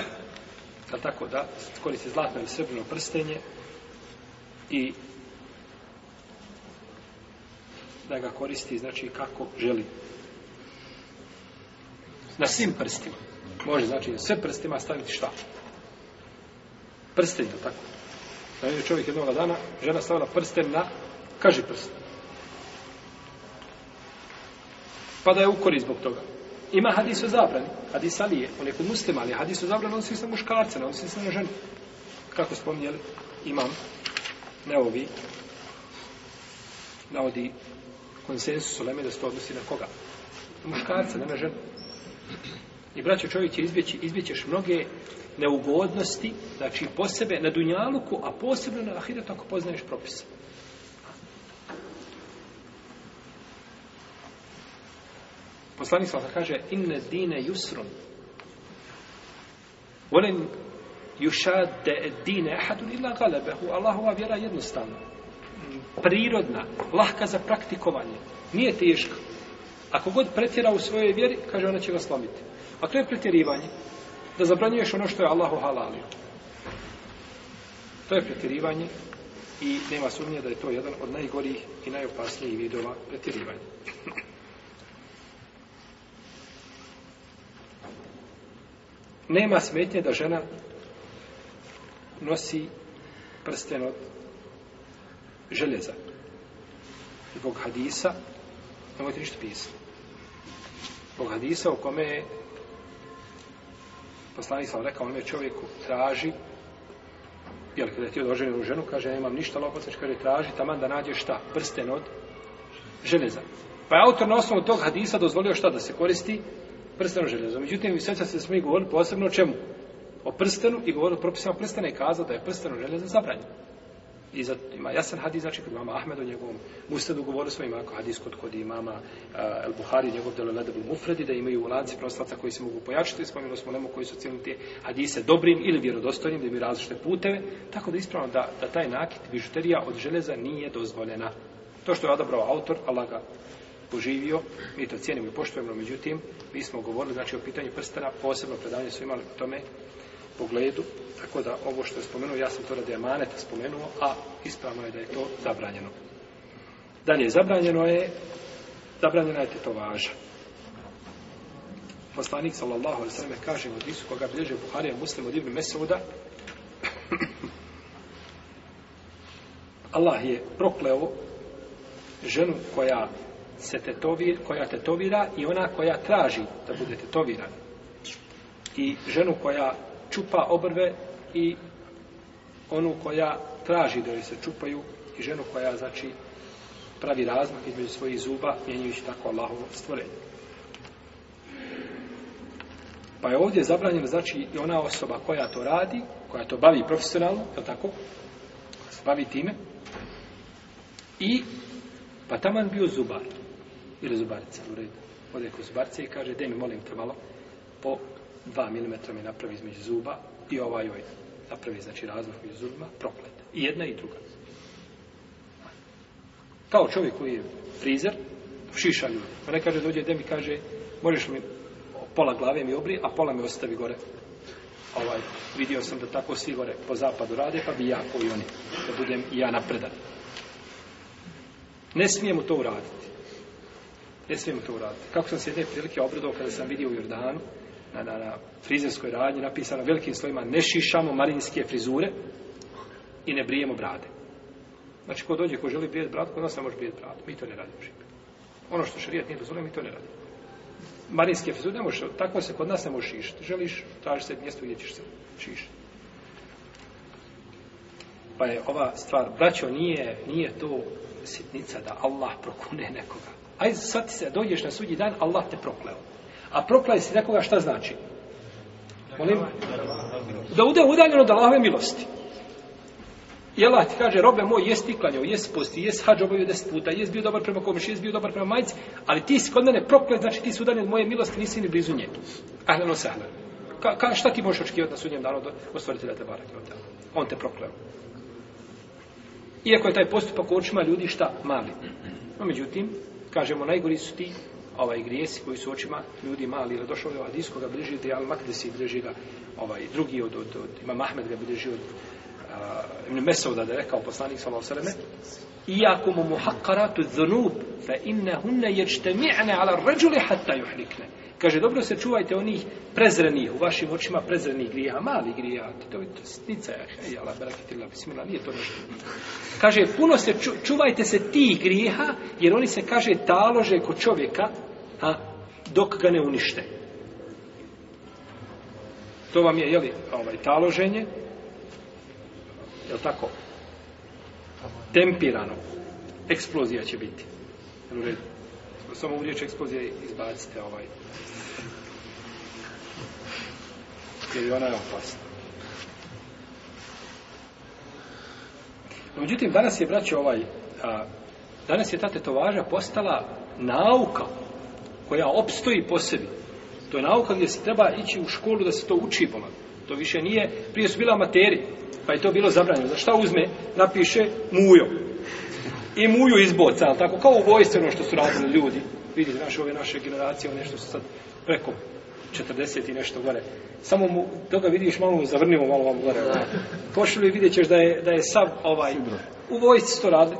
da tako da koristi zlatno ili srebrno prstenje i da ga koristi znači kako želi na svim prstima može znači na sve prstima staviti šta prstenje tako Da je čovjek jednog dana, žena stavila prsten na, kaži prsten. Pa da je ukori zbog toga. Ima hadis o zabrani. Hadis Ali je, on je kod muslima, ali hadis o zabrani, on se sa muškarce, on se na ženu. Kako spominjeli, imam, ne ovi, navodi konsensus o da se to odnosi na koga. Muškarce, ne na ženu. I braćo čovjek će izbjeći, izbjećeš mnoge neugodnosti, znači po sebe na dunjaluku, a posebno na ahiretu ako poznaješ propise. Poslanik sa kaže inne dine yusrun. Volen yushad dine ahadun illa galabahu. Allahova vjera je jednostavna, prirodna, lahka za praktikovanje. Nije teška. Ako god pretjera u svojoj vjeri, kaže ona će ga slomiti. A to je pretjerivanje da zabranjuješ ono što je Allahu halalio. To je pretjerivanje i nema sumnje da je to jedan od najgorijih i najopasnijih vidova pretjerivanja. Nema smetnje da žena nosi prsten od željeza. Zbog hadisa, nemojte ništa pisati. Zbog hadisa u kome je poslanik sam rekao onome čovjeku, traži, jer kada je ti odloženi u ženu, kaže, nemam ništa lopatač, kaže, traži, taman da nađeš šta, prsten od železa. Pa je autor na osnovu tog hadisa dozvolio šta da se koristi prsten od železa. Međutim, vi sveća se smo i govorili posebno o čemu? O prstenu i govorili o propisama prstena i kazao da je prsten od železa zabranjeno. I zato ima jasan hadis, znači kod imama Ahmed o njegovom musledu govorio svojima, ako hadis kod kod imama uh, El Buhari, njegov delo ledo bil mufredi, da imaju lanci prostaca koji se mogu pojačiti, spomenuli smo nemo koji su cijeli te hadise dobrim ili vjerodostojnim, da imaju različite puteve, tako da ispravno da, da taj nakit bižuterija od železa nije dozvoljena. To što je odabrao autor, Allah ga poživio, mi to cijenimo i poštovimo, međutim, mi smo govorili, znači, o pitanju prstana, posebno predavanje su imali tome pogledu, Tako da ovo što je spomenuo, ja sam to radi amaneta spomenuo, a ispravno je da je to zabranjeno. Dalje, zabranjeno je, zabranjeno je tetovaža. Poslanik sallallahu alaihi sallam kaže u Hadisu koga bilježe Buharija muslim od Ibn Mesuda Allah je prokleo ženu koja se tetovir, koja tetovira i ona koja traži da bude tetovirana i ženu koja čupa obrve i onu koja traži da joj se čupaju i ženu koja znači pravi razmak između svojih zuba mijenjujući tako Allahovo stvorenje. Pa je ovdje zabranjeno znači i ona osoba koja to radi, koja to bavi profesionalno, je tako? Se bavi time. I pa taman bio zubar ili zubarica u redu. Ode kod zubarice i kaže, dej mi molim te malo, po 2 mm mi napravi između zuba i ovaj joj. Ovaj napravi znači razlog iz zulma, proklet. I jedna i druga. Kao čovjek koji je frizer, šiša ljudi. Pa ne kaže, dođe demi, kaže, možeš mi pola glave mi obri, a pola mi ostavi gore. Ovaj, vidio sam da tako svi gore po zapadu rade, pa bi ja koji oni, da budem i ja napredan. Ne smijem to uraditi. Ne smijem to uraditi. Kako sam se jedne prilike obradao kada sam vidio u Jordanu, na, na, na frizerskoj radnji napisano velikim slovima ne šišamo marinske frizure i ne brijemo brade. Znači, ko dođe, ko želi brijet brad, kod nas ne može brijet brad. Mi to ne radimo šipe. Ono što šarijet nije dozvolio, mi to ne radimo. Marinske frizure ne može, tako se kod nas ne može šišiti. Želiš, traži se mjesto gdje ćeš se šišiti. Pa je ova stvar, braćo, nije, nije to sitnica da Allah prokune nekoga. Aj sad ti se dođeš na sudji dan, Allah te prokleo. A proklaj si nekoga šta znači? Molim? Da bude udaljeno od Allahove milosti. I Allah ti kaže, robe moj, jes ti klanjao, jes posti, jes hađ obavio deset puta, jes bio dobar prema komiši, jes bio dobar prema majici, ali ti si kod mene proklaj, znači ti si udaljen od moje milosti, nisi ni blizu nje. Ahleno se, ahleno. Ka, ka, šta ti možeš očekivati na sudnjem danu od stvoritelja te barake od tamo? On te proklaju. Iako je taj postupak u očima ljudi šta mali. No, međutim, kažemo, najgori su ti ovaj grijesi koji su očima ljudi mali ili došao je u ovaj hadis koga bliži da je Al-Makdisi bliži ga ovaj, drugi od, od, od, od Imam Ahmed ga bliži od a, Ibn Mesauda da je rekao poslanik Salao Sveme iako mu muhakkaratu zunub, fa inne hunne ječtemi'ne ala ređuli hatta juhlikne. Kaže, dobro se čuvajte onih prezrenih, u vašim očima prezrenih grija, mali grija, to je to stnica, hej, ala berakitila, bismillah, nije to nešto. Kaže, puno se, ču, čuvajte se ti grija, jer oni se, kaže, talože kod čovjeka, a, dok ga ne unište. To vam je, jeli, ovaj, taloženje, je tako, tempirano, eksplozija će biti. U redu. Samo u riječi eksplozije izbacite ovaj. Jer ona je opasna. No, međutim, danas je, braće, ovaj, a, danas je ta tetovaža postala nauka koja opstoji po sebi. To je nauka gdje se treba ići u školu da se to uči bolan. To više nije, prije su bila materija. Pa je to bilo zabranjeno. Za šta uzme? Napiše mujo. I muju izboca, ali tako, kao u vojstvu ono što su radili ljudi. Vidite, naše, ove naše generacije, one što su sad preko 40 i nešto gore. Samo mu, toga vidiš, malo mu zavrnimo, malo vam gore. Ono. Pošli vidjet ćeš da je, da je sav ovaj... U vojci su to radili.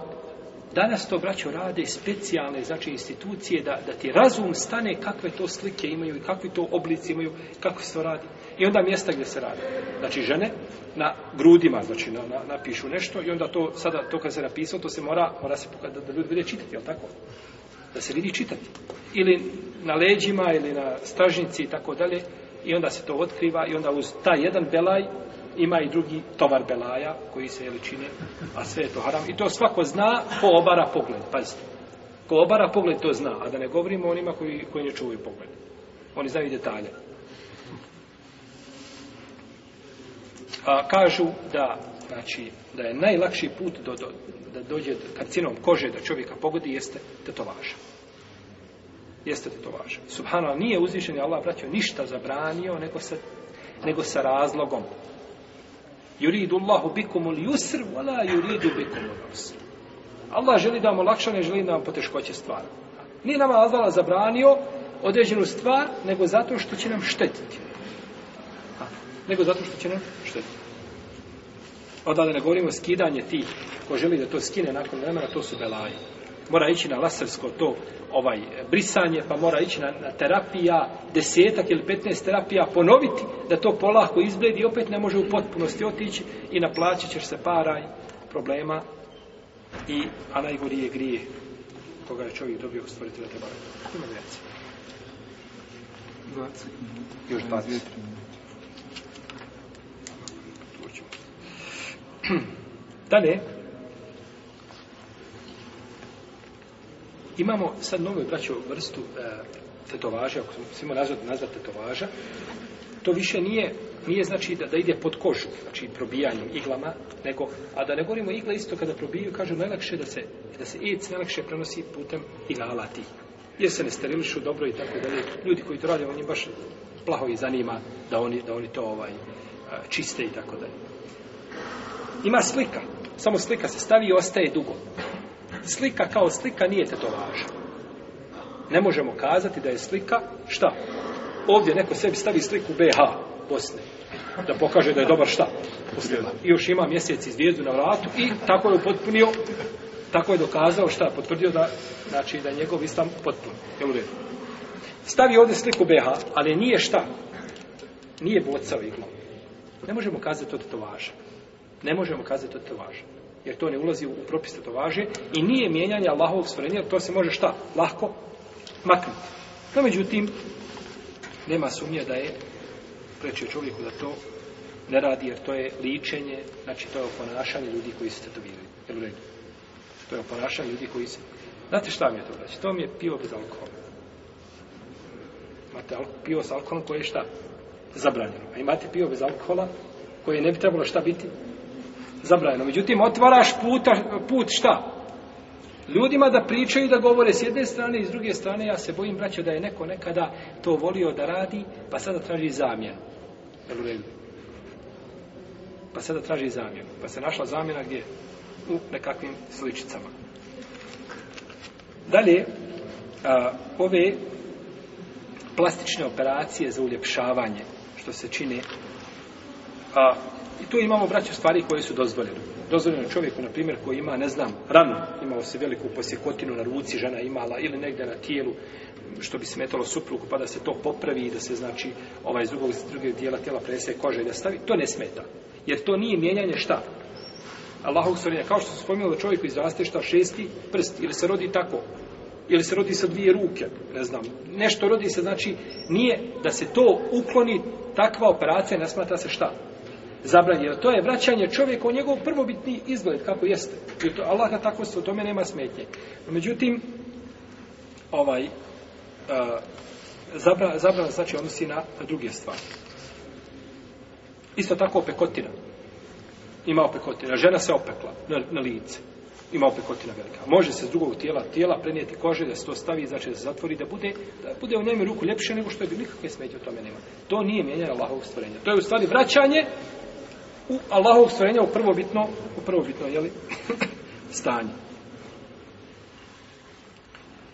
Danas to, braćo, rade specijalne, znači, institucije da, da ti razum stane kakve to slike imaju i kakvi to oblici imaju, kako se to radi. I onda mjesta gdje se radi. Znači, žene na grudima, znači, na, na, napišu nešto i onda to, sada, to kad se napisao, to se mora, mora se pokazati da, da ljudi vide čitati, jel tako? Da se vidi čitati. Ili na leđima, ili na stražnici i tako dalje. I onda se to otkriva i onda uz taj jedan belaj ima i drugi tovar belaja koji se jeli čine, a sve je to haram. I to svako zna ko obara pogled, pazite. Ko obara pogled to zna, a da ne govorimo onima koji, koji ne čuvaju pogled. Oni znaju detalje. A, kažu da, znači, da je najlakši put do, do, da dođe karcinom kože da čovjeka pogodi jeste tetovaža. Jeste tetovaža. Subhano, nije uzvišen je Allah, braćo, ništa zabranio, nego sa, nego sa razlogom. Yuridu Allahu bikum al-yusr wa la yuridu bikum al-usr. Allah želi da vam olakša, ne želi da vam poteškoće stvara. Nije nama Allah zabranio određenu stvar, nego zato što će nam štetiti. Ha. Nego zato što će nam štetiti. Odavde ne govorimo skidanje ti ko želi da to skine nakon vremena, to su belaje mora ići na lasersko to ovaj brisanje, pa mora ići na, na terapija, desetak ili petnest terapija, ponoviti da to polako izbledi i opet ne može u potpunosti otići i naplaćat ćeš se paraj problema i a najgorije grije koga je čovjek dobio stvoriti da treba. Ima vjerci. Još 20. Dalje, imamo sad novu braću vrstu e, tetovaže, ako smo nazvati nazvat tetovaža, to više nije, nije znači da, da ide pod kožu, znači probijanjem iglama, nego, a da ne govorimo igla isto kada probiju, kažu najlakše da se, da se AIDS najlakše prenosi putem igala tih. Jer se ne sterilišu dobro i tako dalje. Ljudi koji to radi, oni baš plaho i zanima da oni, da oni to ovaj e, čiste i tako dalje. Ima slika. Samo slika se stavi i ostaje dugo slika kao slika nije tetovaža. Ne možemo kazati da je slika, šta? Ovdje neko sebi stavi sliku BH, Bosne, da pokaže da je dobar šta? I još ima mjesec i zvijezdu na vratu i tako je upotpunio, tako je dokazao šta, potvrdio da, znači da je njegov islam potpun. Jel u redu? Stavi ovdje sliku BH, ali nije šta? Nije bocao iglom. Ne možemo kazati to tetovaža. Ne možemo kazati to tetovaža jer to ne ulazi u propis tetovaže i nije mijenjanje Allahovog stvorenja, to se može šta? Lahko maknuti. No, međutim, nema sumnje da je prečio čovjeku da to ne radi, jer to je ličenje, znači to je oponašanje ljudi koji se tetoviraju. Jel u redu? To je oponašanje ljudi koji se... Znate šta mi je to znači? To mi je pivo bez alkohola. Imate pivo s alkoholom koje je šta? Zabranjeno. A imate pivo bez alkohola koje ne bi trebalo šta biti? zabrajeno. Međutim, otvaraš puta, put šta? Ljudima da pričaju, da govore s jedne strane i s druge strane, ja se bojim, braćo, da je neko nekada to volio da radi, pa sada traži zamjen. Jel u redu? Pa sada traži zamjen. Pa se našla zamjena gdje? U nekakvim sličicama. Dalje, a, ove plastične operacije za uljepšavanje, što se čine a, i tu imamo braće stvari koje su dozvoljene. Dozvoljeno čovjeku, na primjer, koji ima, ne znam, ranu, imao se veliku posjekotinu na ruci, žena imala, ili negde na tijelu, što bi smetalo supruku, pa da se to popravi i da se, znači, ovaj, iz drugog, drugog dijela tijela prese kože i da stavi, to ne smeta. Jer to nije mijenjanje šta? Allahog stvarenja, kao što se spomenuo da čovjeku izraste šta šesti prst, ili se rodi tako, ili se rodi sa dvije ruke, ne znam, nešto rodi se, znači, nije da se to ukloni, takva operacija ne smata se šta? zabranjeno. To je vraćanje čovjeka u njegov prvobitni izgled, kako jeste. I to Allah na tako se, u tome nema smetnje. No, međutim, ovaj, uh, zabra, zabran, znači, odnosi na druge stvari. Isto tako opekotina. Ima opekotina. Žena se opekla na, na lice. Ima opekotina velika. Može se s drugog tijela, tijela prenijeti kože, da se to stavi, znači da se zatvori, da bude, da bude u njemu ruku ljepše nego što je bilo. Nikakve smetje u tome nema. To nije mijenjanje Allahovog stvorenja. To je u stvari vraćanje u Allahovog stvorenja u prvobitno, u prvobitno, jeli, stanje.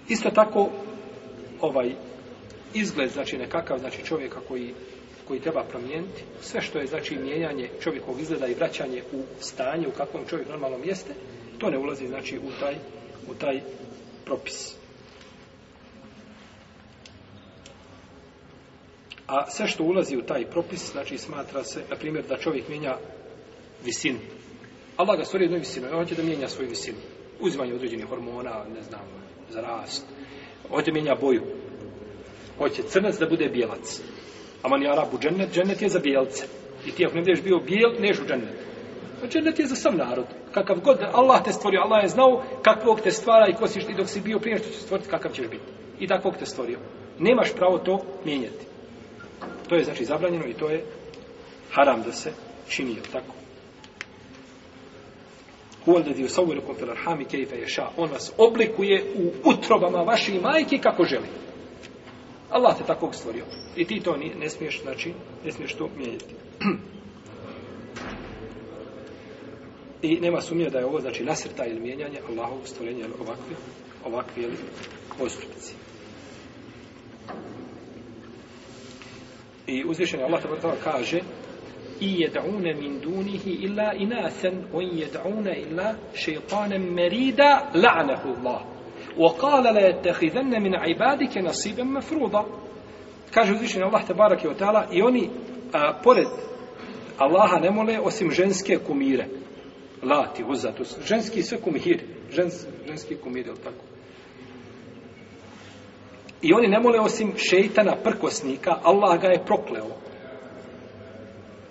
Isto tako, ovaj izgled, znači nekakav, znači čovjeka koji, koji treba promijeniti, sve što je, znači, mijenjanje čovjekovog izgleda i vraćanje u stanje u kakvom čovjek normalnom jeste, to ne ulazi, znači, u taj, u taj propis. A sve što ulazi u taj propis, znači smatra se, na primjer, da čovjek mijenja visinu. Allah ga stvori jednoj visinu, on će da mijenja svoju visinu. Uzimanje određenih hormona, ne znam, za rast. Hoće mijenja boju. Hoće crnac da bude bijelac. A man je arabu džennet, džennet je za bijelce. I ti ako ne budeš bio bijel, neš u džennet. A džennet je za sam narod. Kakav god Allah te stvorio, Allah je znao kakvog te stvara i, ko si, i dok si bio prije što će stvoriti, kakav ćeš biti. I takvog te stvorio. Nemaš pravo to mijenjati. To je znači zabranjeno i to je haram da se čini, je tako? Huvel da dio savu ilukom fil arhami kejfe ješa. On vas oblikuje u utrobama vaše majke kako želi. Allah te takvog stvorio. I ti to ne smiješ, znači, ne smiješ to mijenjati. I nema sumnje da je ovo, znači, nasrta ili mijenjanje Allahovog stvorenja ovakve, ovakve ili postupcije. I uzvišen Allah tebara ta'ala kaže i jed'une min dunihi illa inasen on jed'une illa šeitanem merida la'nehu Allah wa kala la jettehizenne min ibadike nasibem mefruda kaže uzvišen Allah tebara ta'ala i oni a, pored Allaha ne mole osim ženske kumire lati uzatus ženski sve kumire žens, ženski kumire ili tako I oni ne mole osim šeitana prkosnika, Allah ga je prokleo.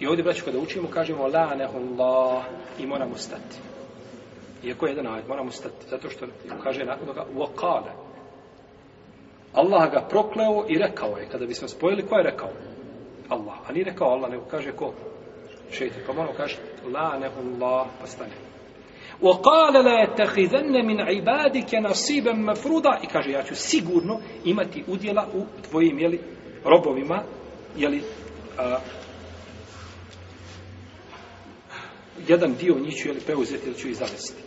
I ovdje, braću, kada učimo, kažemo la nehullah i moramo stati. Iako je jedan ajed, moramo stati. Zato što kaže nakon toga uakale. Allah ga prokleo i rekao je. Kada bismo spojili, ko je rekao? Allah. A nije rekao Allah, nego kaže ko? Šeitan. Pa moramo kaži la nehullah pa stanemo. وقال لا يتخذن من عبادك نصيبا مفروضا i kaže ja ću sigurno imati udjela u tvojim jeli, robovima jeli, a, jedan dio njih ću jeli, preuzeti ili ću ih zavesti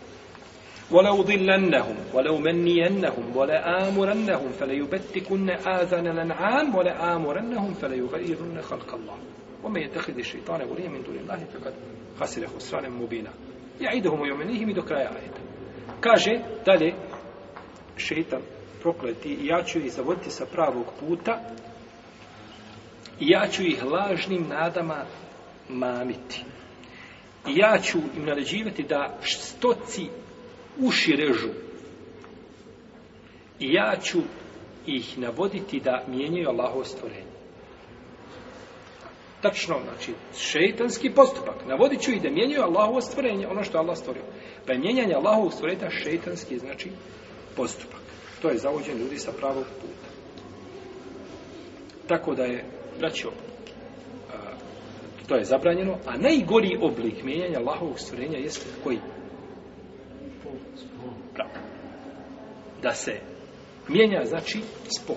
ولا أضلنهم ولا منينهم ولا آمرنهم فليبتكن آذن الأنعام ولا آمرنهم فليغيرن خلق الله ومن يتخذ الشيطان وليا من دون الله فقد خسر خسرانا مبينا Ja idem u jomenihim i do kraja ajeta. Kaže, dalje, šeitan prokleti, ja ću ih zavoditi sa pravog puta i ja ću ih lažnim nadama mamiti. I ja ću im naređivati da stoci uši režu. I ja ću ih navoditi da mijenjaju Allahovo stvorenje tačno, znači, šeitanski postupak. Navodit ću i da mijenjaju Allahovo stvorenje, ono što Allah stvorio. Pa je mijenjanje Allahovog stvorenja šeitanski, znači, postupak. To je zavođen ljudi sa pravog puta. Tako da je, braćo, to je zabranjeno, a najgori oblik mijenjanja Allahovog stvorenja jeste koji? Pravo. Da se mijenja, znači, spol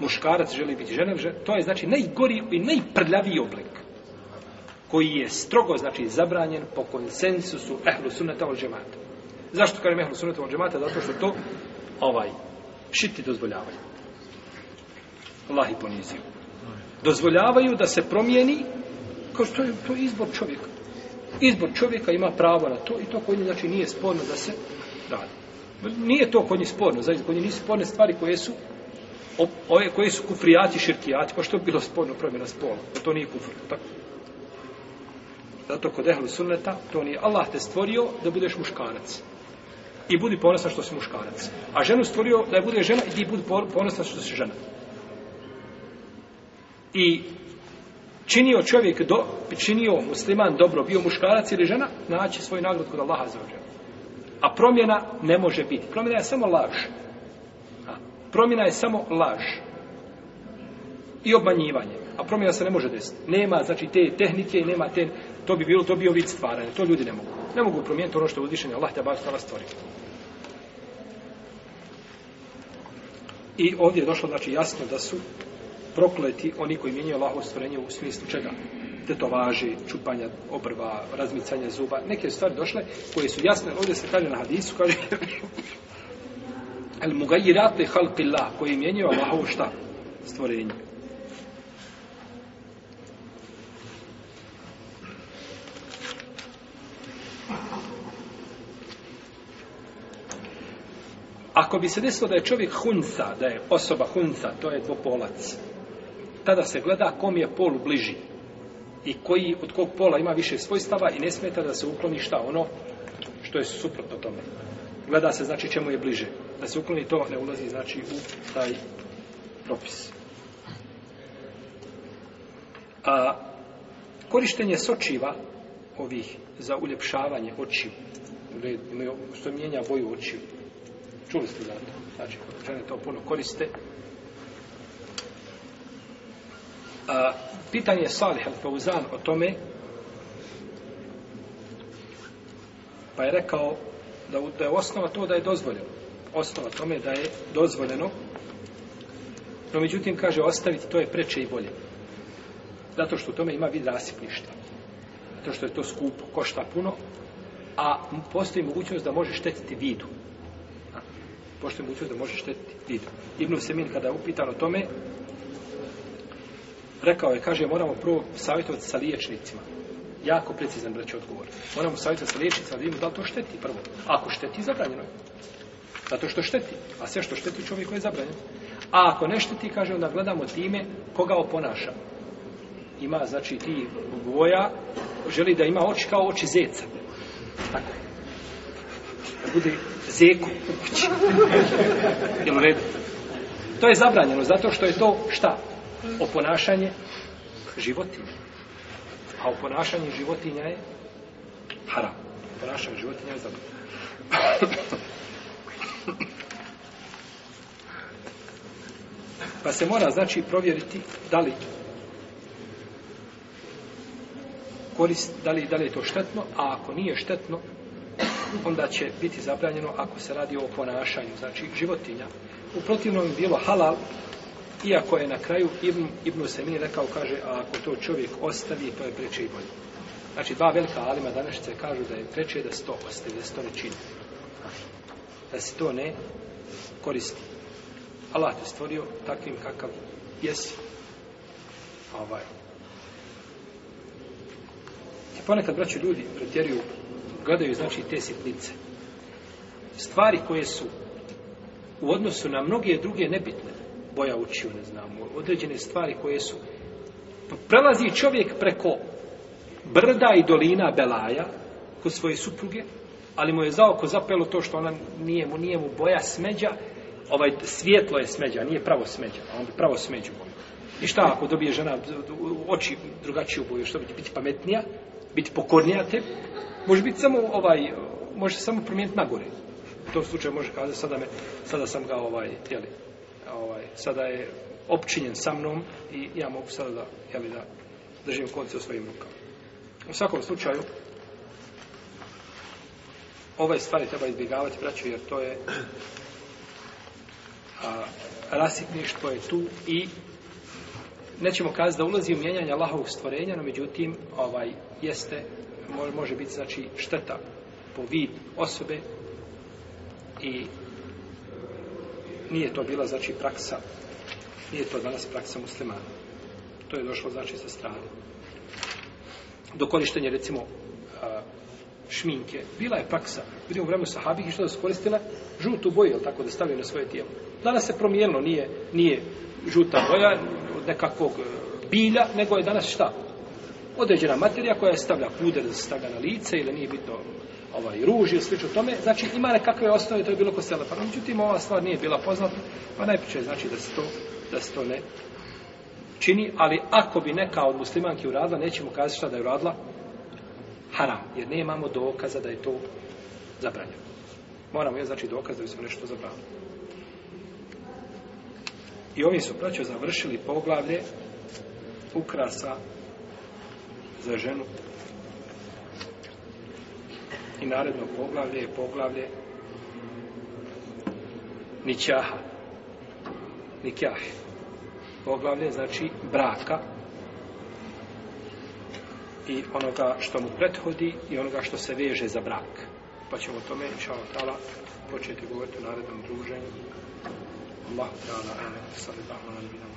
muškarac želi biti žena, to je znači najgori i najprljaviji oblik koji je strogo znači zabranjen po konsensusu ehlu sunneta od džemata. Zašto kažem ehlu sunneta od džemata? Zato što to ovaj, šiti dozvoljavaju. Allah i poniziju. Dozvoljavaju da se promijeni kao što je to izbor čovjeka. Izbor čovjeka ima pravo na to i to koji znači nije sporno da se radi. Nije to kod njih sporno, znači kod njih nisu sporne stvari koje su ove koje su kufrijati širkijati, pa što je bilo spodno promjena spola? Pa to nije kufr, tako? Zato kod ehlu sunneta, to nije Allah te stvorio da budeš muškarac. I budi ponosan što si muškarac. A ženu stvorio da je bude žena i ti budi ponosan što si žena. I činio čovjek do, činio musliman dobro, bio muškarac ili žena, naći svoj nagrod kod Allaha za ođe. A promjena ne može biti. Promjena je samo lažna promjena je samo laž i obmanjivanje a promjena se ne može desiti nema znači te tehnike i nema te to bi bilo to bio vid stvaranja to ljudi ne mogu ne mogu promijeniti ono što je uzvišeni Allah te baš stvari i ovdje je došlo znači jasno da su prokleti oni koji mijenjaju Allahovo stvorenje u smislu čega tetovaže, čupanja obrva, razmicanja zuba, neke stvari došle koje su jasne, ovdje se kaže na hadisu, kaže El mugajirat li halki Allah, koji mijenjaju Allahovo šta? Stvorenje. Ako bi se desilo da je čovjek hunca, da je osoba hunca, to je dvopolac, tada se gleda kom je pol bliži i koji od kog pola ima više svojstava i ne smeta da se ukloni šta ono što je suprotno tome. Gleda se znači čemu je bliže da se ukloni to ne ulazi znači u taj propis. A korištenje sočiva ovih za uljepšavanje očiju, red, imaju što mijenja boju očiju. Čuli ste za to? Znači, žene to puno koriste. A, pitanje je Salih al Fauzan o tome, pa je rekao da, da je osnova to da je dozvoljeno osnova tome da je dozvoljeno. No, međutim, kaže, ostaviti to je preče i bolje. Zato što u tome ima vid rasipništa. Zato što je to skupo, košta puno, a postoji mogućnost da može štetiti vidu. Postoji mogućnost da može štetiti vidu. Ibnu Semin, kada je upitan o tome, rekao je, kaže, moramo prvo savjetovati sa liječnicima. Jako precizan, braće, odgovor. Moramo savjetovati sa liječnicima da vidimo da li to šteti prvo. Ako šteti, zabranjeno je. Zato što šteti. A sve što šteti čovjeku je zabranjeno. A ako ne šteti, kaže, onda gledamo time koga oponaša. Ima, znači, ti boja, želi da ima oči kao oči zeca. Tako. Da bude zeku u oči. Jel u redu? To je zabranjeno, zato što je to šta? Oponašanje životinja. A oponašanje životinja je haram. Oponašanje životinja je zabranjeno. Pa se mora, znači, provjeriti da li korist, da li, da li je to štetno, a ako nije štetno, onda će biti zabranjeno ako se radi o ponašanju, znači životinja. U protivnom je bilo halal, iako je na kraju Ibn, Ibn Semin rekao, kaže, a ako to čovjek ostavi, to je preče i bolje. Znači, dva velika alima današnjice kažu da je preče da se to ostavi, da se to ne čini da se to ne koristi. Allah te stvorio takvim kakav jesi. Ovaj. I ponekad, braću, ljudi pretjeruju, gledaju, znači, te sitnice. Stvari koje su u odnosu na mnoge druge nebitne, boja učio, ne znam, određene stvari koje su, prelazi čovjek preko brda i dolina Belaja kod svoje supruge, ali mu je za oko zapelo to što ona nije mu nije mu boja smeđa ovaj svjetlo je smeđa nije pravo smeđa a on bi pravo smeđu boju i šta ako dobije žena oči drugačiju boju što bi ti biti pametnija biti pokornija te može biti samo ovaj može samo promijeniti na gore u tom slučaju može kazati sada, me, sada sam ga ovaj tjeli ovaj, sada je opčinjen sa mnom i ja mogu sada da, jeli, da držim konce u svojim rukama. U svakom slučaju, ove stvari treba izbjegavati, braću, jer to je a, rasipništvo je tu i nećemo kazati da ulazi u mijenjanje Allahovog stvorenja, no međutim, ovaj, jeste, može biti, znači, šteta po vid osobe i nije to bila, znači, praksa, nije to danas praksa muslimana. To je došlo, znači, sa strane. Do korištenja, recimo, a, šminke. Bila je praksa. Vidimo u vremenu sahabih i što da su koristile? Žutu boju, jel tako, da stavljaju na svoje tijelo. Danas se promijenilo, nije, nije žuta boja od nekakvog e, bilja, nego je danas šta? Određena materija koja je stavlja puder da se stavlja na lice ili nije bitno ovaj, ruži ili slično tome. Znači, ima nekakve osnove, to je bilo ko se lepa. Međutim, ova stvar nije bila poznata, pa najpriče je znači da se to, da se to ne čini, ali ako bi neka od muslimanki uradila, nećemo kazati šta da je uradila, haram, jer nemamo dokaza da je to zabranjeno. Moramo je znači dokaz da smo nešto zabranili. I ovim su praćo završili poglavlje ukrasa za ženu. I naredno poglavlje je poglavlje Nićaha. Nikjah. Poglavlje znači braka i onoga što mu prethodi i onoga što se veže za brak. Pa ćemo o tome, inša Allah, početi govoriti u narednom druženju. Allah, ta'ala, amen, sallallahu alaihi wa